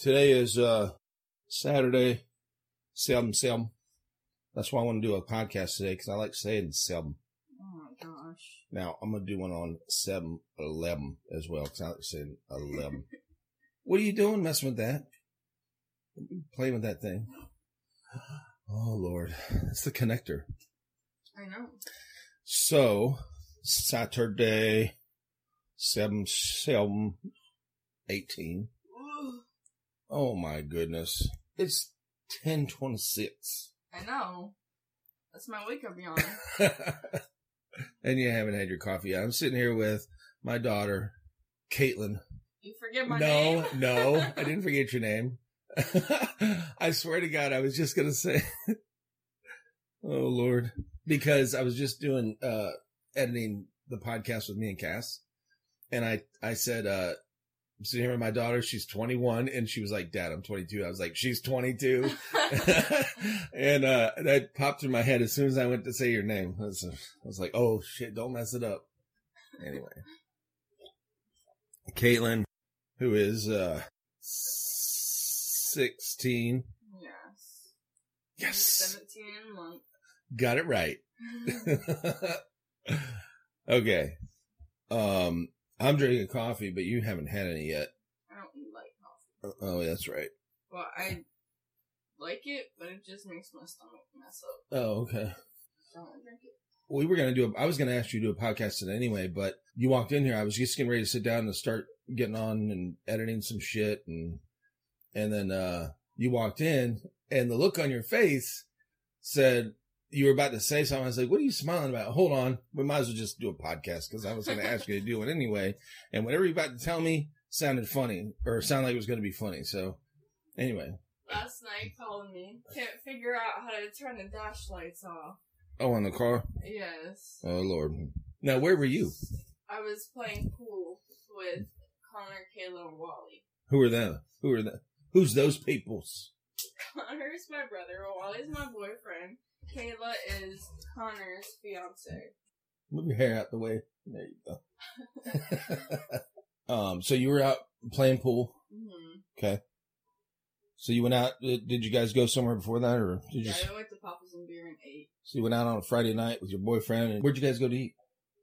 Today is uh Saturday, seven seven. That's why I want to do a podcast today because I like saying seven. Oh my gosh. Now I'm gonna do one on seven eleven as well because I like saying eleven. what are you doing, messing with that? Playing with that thing. Oh Lord, it's the connector. I know. So Saturday, seven seven eighteen. Oh my goodness, it's ten twenty six. I know. That's my wake up yawn. and you haven't had your coffee yet. I'm sitting here with my daughter, Caitlin. You forget my no, name? no, no, I didn't forget your name. I swear to God, I was just gonna say, "Oh Lord," because I was just doing uh editing the podcast with me and Cass, and I I said, uh I'm sitting here with my daughter. She's 21, and she was like, "Dad, I'm 22." I was like, "She's 22," and uh that popped in my head as soon as I went to say your name. I was, I was like, "Oh shit, don't mess it up." Anyway, Caitlin, who is uh 16. yes. Yes. 17 in a month. Got it right. okay. Um, I'm drinking coffee, but you haven't had any yet. I don't like coffee. Oh, that's right. Well, I like it, but it just makes my stomach mess up. Oh, okay. Don't drink it. We were gonna do. A, I was gonna ask you to do a podcast today anyway, but you walked in here. I was just getting ready to sit down and start getting on and editing some shit, and and then uh you walked in, and the look on your face said you were about to say something. I was like, "What are you smiling about?" Hold on, we might as well just do a podcast because I was gonna ask you to do it anyway. And whatever you're about to tell me sounded funny or sounded like it was gonna be funny. So anyway, Last night calling me. Can't figure out how to turn the dash lights off. oh, on the car. Yes. Oh Lord. Now where were you? I was playing pool with Connor, Kayla, and Wally. Who are them? Who are them? Who's those peoples? Connor's my brother, Wally's my boyfriend. Kayla is Connor's fiance. Move your hair out the way. There you go. um, so you were out playing pool. hmm Okay. So you went out. Did did you guys go somewhere before that, or did you? Yeah, I went to Papa's and Beer and ate so you went out on a Friday night with your boyfriend, and where'd you guys go to eat?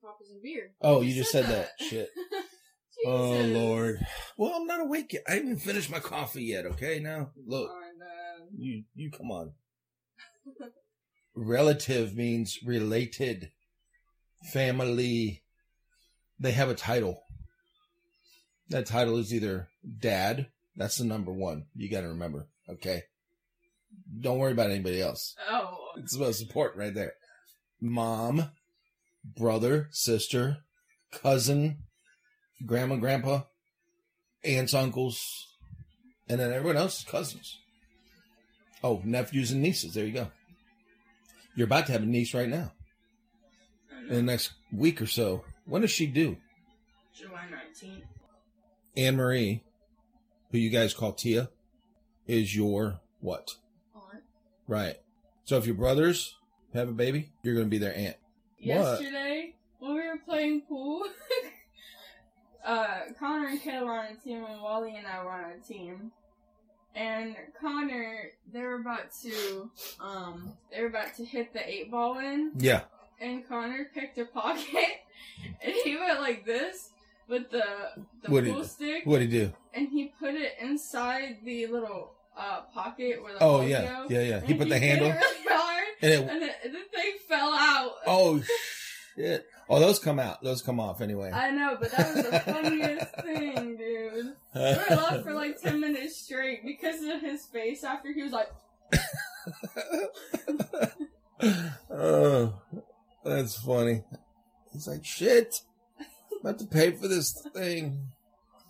Papa's and Beer. Oh, you just said that. Shit. Oh Lord. Well, I'm not awake yet. I haven't finished my coffee yet. Okay, now look, uh, you you come on. Relative means related, family. They have a title. That title is either dad. That's the number one. You got to remember. Okay. Don't worry about anybody else. oh, It's the most important right there. Mom, brother, sister, cousin, grandma, grandpa, aunts, uncles, and then everyone else cousins. Oh, nephews and nieces. There you go. You're about to have a niece right now in the next week or so. When does she do? July 19th. Anne Marie, who you guys call Tia, is your what? Aunt. Right. So if your brothers have a baby, you're going to be their aunt. What? Yesterday, when we were playing pool, uh, Connor and Kayla were on a team, and Wally and I were on a team. And Connor, they were about to, um, they were about to hit the eight ball in, Yeah. and Connor picked a pocket, and he went like this with the the What'd pool stick, What did he do? and he put it inside the little uh pocket where the Oh yeah, go. yeah, yeah. He put the hit handle, really hard, and it. and the, the thing fell out. Oh shit! Oh, those come out. Those come off anyway. I know, but that was the funniest thing, dude. We were lost for like 10 minutes straight because of his face after he was like, oh, that's funny. He's like, shit. I'm About to pay for this thing.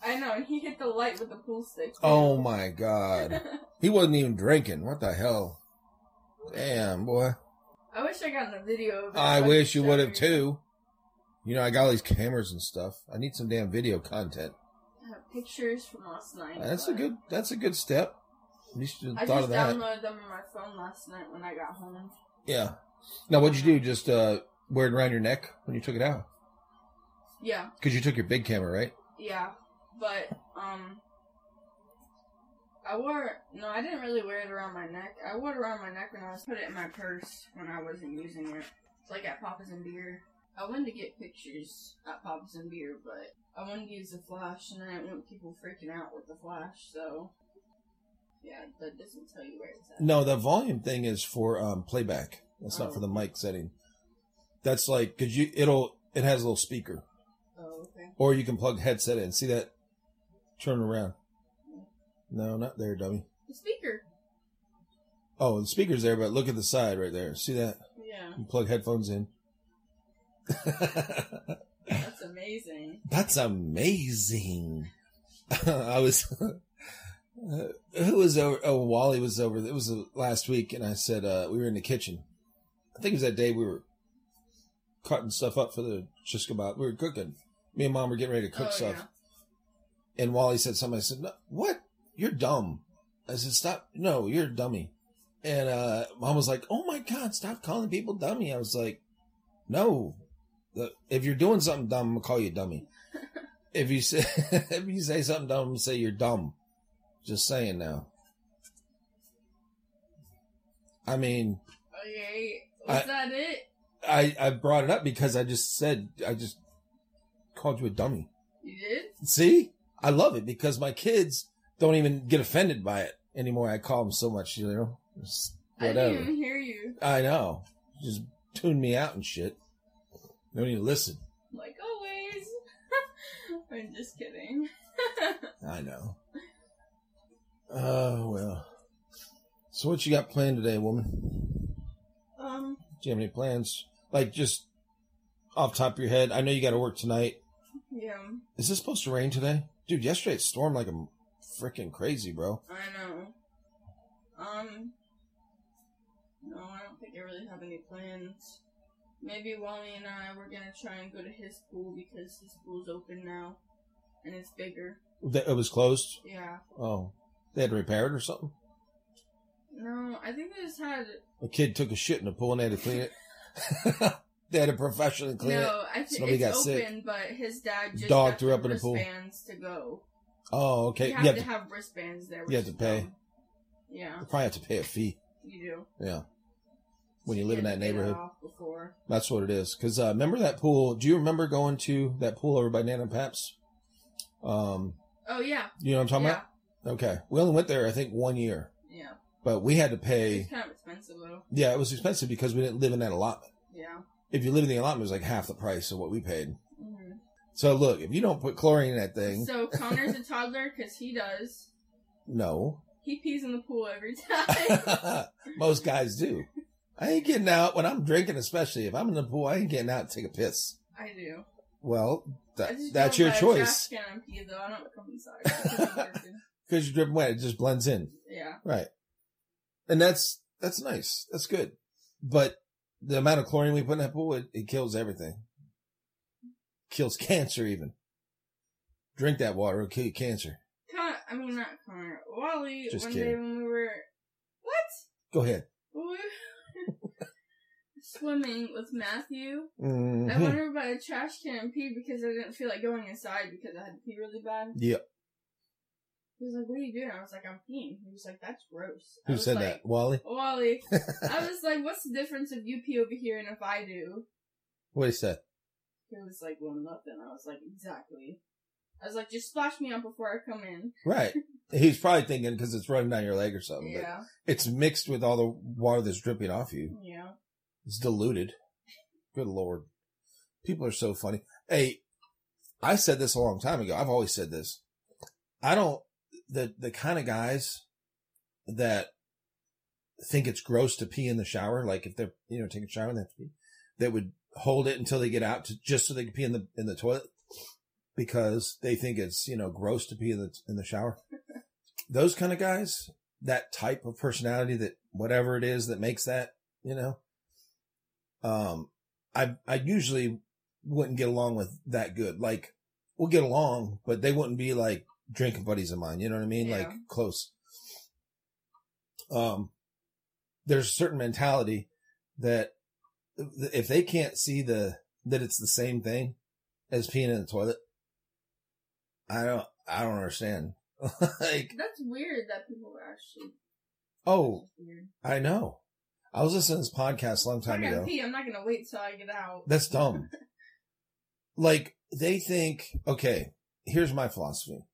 I know, and he hit the light with the pool stick. too. Oh my god. He wasn't even drinking. What the hell? Damn, boy. I wish I got a video of it. I wish you would have too. You know, I got all these cameras and stuff. I need some damn video content. I have pictures from last night. That's a good. That's a good step. At least you I thought just of that. downloaded them on my phone last night when I got home. Yeah. Now, what'd you do? Just uh, wear it around your neck when you took it out? Yeah, Because you took your big camera, right? yeah, but um, I wore no, I didn't really wear it around my neck. I wore it around my neck when I was put it in my purse when I wasn't using it. It's like at Papa's and Beer. I wanted to get pictures at Papa's and Beer, but I wanted to use the flash, and I didn't want people freaking out with the flash. So yeah, that doesn't tell you where it's at. No, the volume thing is for um, playback. That's not Oh. for the mic setting. That's like because you it'll it has a little speaker, Oh, okay. or you can plug headset in. See that? Turn around. No, not there, dummy. The speaker. Oh, the speaker's there, but look at the side right there. See that? Yeah, You plug headphones in. That's amazing. That's amazing. I was, who was over? Oh, Wally was over. It was uh, last week, and I said uh, we were in the kitchen. I think it was that day we were cutting stuff up for the just about. We were cooking. Me and mom were getting ready to cook oh, stuff, yeah. and Wally said something. I said, no, "What? You're dumb." I said, "Stop! No, you're a dummy." And uh, mom was like, "Oh my god, stop calling people dummy." I was like, "No, if you're doing something dumb, I'm gonna call you dummy. if you say if you say something dumb, I'm gonna say you're dumb. Just saying now. I mean, Okay, was I- that it? I I brought it up because I just said I just called you a dummy. You did? See, I love it because my kids don't even get offended by it anymore. I call them so much, you know. Just I whatever. didn't even hear you. I know. Just tune me out and shit. Don't even listen. Like always. I'm just kidding. I know. Oh well. So what you got planned today, woman? um, Do you have any plans? Like just off top of your head? I know you got to work tonight. yeah, Is this supposed to rain today, dude? Yesterday it stormed like a freaking crazy, bro. I know. Um, no, I don't think I really have any plans. Maybe Wally and I were gonna try and go to his pool because his pool's open now, and it's bigger. That- It was closed. Yeah. Oh, they had to repair it or something. No, I think they just had. A kid took a shit in the pool and they had to clean it. they had to professionally clean it. no, I think Somebody it's got open, sick. but his dad just Dog threw up in the pool. wristbands to go. Oh, okay. You have You have to to, have wristbands there. you have to pay. Yeah, you probably have to pay a fee. you do. Yeah, when you live in that to get it neighborhood. Before. That's what it is. Because uh, remember that pool? Do you remember going to that pool over by Nana Paps? Um, Oh yeah, you know what I'm talking yeah, about? Okay, we only went there I think one year, yeah. but we had to pay. It's kind of expensive though. Yeah, it was expensive because we didn't live in that allotment. Yeah. If you live in the allotment, it was like half the price of what we paid. hmm So look, if you don't put chlorine in that thing, So Connor's a toddler because he does. no, He pees in the pool every time. most guys do. I ain't getting out when I'm drinking, especially if I'm in the pool. I ain't getting out to take a piss. I do. Well, I that, just that's your choice trash can and pee though. I don't come inside. because I'm working. because you're dripping wet. It just blends in. yeah. Right. And that's, that's nice. That's good. But the amount of chlorine we put in that pool, it, it kills everything. Kills cancer even. Drink that water, it'll kill you cancer. Con- I mean, not Connor. Wally, Just one kidding. day when we were. What? Go ahead. We swimming with Matthew. I Mhm. went over by the trash can and peed because I didn't feel like going inside because I had to pee really bad. Yep. He was like, "What are you doing?" I was like, "I'm peeing." He was like, "That's gross." I Who said like, that? Wally? Wally. I was like, "What's the difference if you pee over here and if I do?" what he said? He was like, "Well, nothing." I was like, "Exactly." I was like, "Just splash me out before I come in." Right. He's probably thinking because it's running down your leg or something. Yeah, it's mixed with all the water that's dripping off you. It's diluted. Good lord. People are so funny. Hey, I said this a long time ago. I've always said this. I don't, the, the kind of guys that think it's gross to pee in the shower, like if they're, you know, taking a shower and they have to pee, that would hold it until they get out to just so they can pee in the, in the toilet because they think it's, you know, gross to pee in the, in the shower. Those kind of guys, that type of personality that whatever it is that makes that, you know, um, I, I usually wouldn't get along with that good. Like we'll get along, but they wouldn't be like drinking buddies of mine. You know what I mean? Yeah. Like close. Um, there's a certain mentality that if they can't see the, that it's the same thing as peeing in the toilet, I don't, I don't understand. like, That's weird that people are actually. oh, I know. I was listening to this podcast a long If I time gotta ago. pee, I'm not gonna wait till I get out. That's dumb. like they think, okay, here's my philosophy.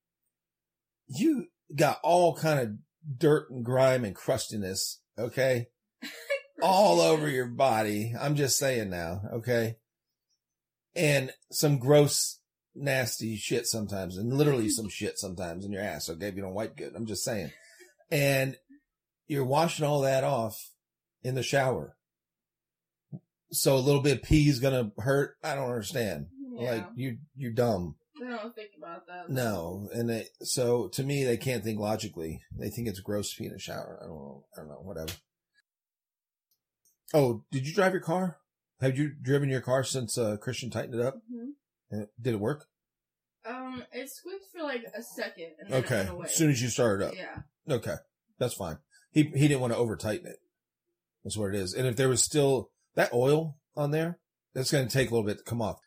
You got all kind of dirt and grime and crustiness, okay? all over your body. I'm just saying now, okay? And some gross, nasty shit sometimes, and literally some shit sometimes in your ass, okay? If you don't wipe good. I'm just saying. And you're washing all that off in the shower. So a little bit of pee is gonna hurt. I don't understand. Yeah. Like you, you're dumb. I don't think about that. No, and they, so to me, they can't think logically. They think it's gross to pee in a shower. I don't know. I don't know. Whatever. Oh, did you drive your car? Have you driven your car since uh, Christian tightened it up? Mhm. Did it work? Um, it squeaked for like a second Okay. As soon as you started up. Yeah. Okay. That's fine. He he didn't want to over tighten it. That's what it is. And if there was still that oil on there, that's going to take a little bit to come off.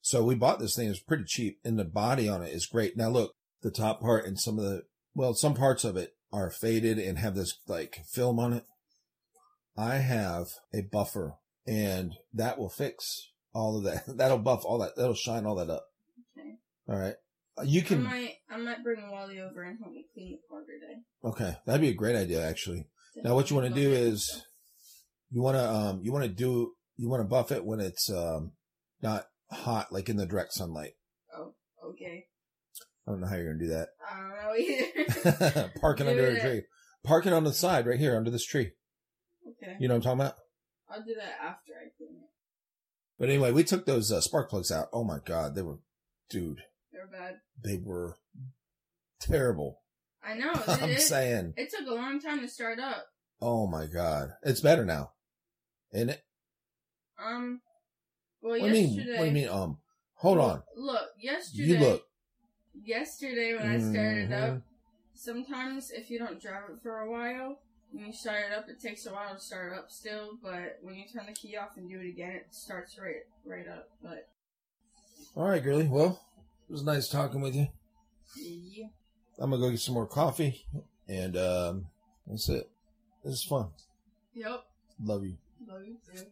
So we bought this thing. It's pretty cheap and the body on it is great. Now look, the top part and some of the, well, some parts of it are faded and have this like film on it. I have a buffer and that will fix all of that. That'll buff all that. That'll shine all that up. Okay. All right. You can. I might, I might bring Wally over and help me clean the car today. okay. That'd be a great idea actually. Now what you want to do is you want to um you want to do you want to buff it when it's um not hot like in the direct sunlight. Oh, okay. I don't know how you're gonna do that. I don't know either. Parking Do under a tree. Parking on the side right here under this tree. okay. You know what I'm talking about? I'll do that after I clean it. But anyway, we took those uh, spark plugs out. Oh my god, they were, dude, They're bad. they were terrible. I know. I'm It, saying, it took a long time to start up. oh my god, it's better now, isn't it? Um, well, What do you yesterday. mean? What do you mean? Um, hold on. Look, yesterday. You look. Yesterday when I started up, sometimes if you don't drive it for a while, when you start it up, it takes a while to start up still. But when you turn the key off and do it again, it starts right right up. But All right, girly. Well, it was nice talking with you. yeah, I'm gonna go get some more coffee, and um, that's it. This is fun. yep. Love you. Love you too.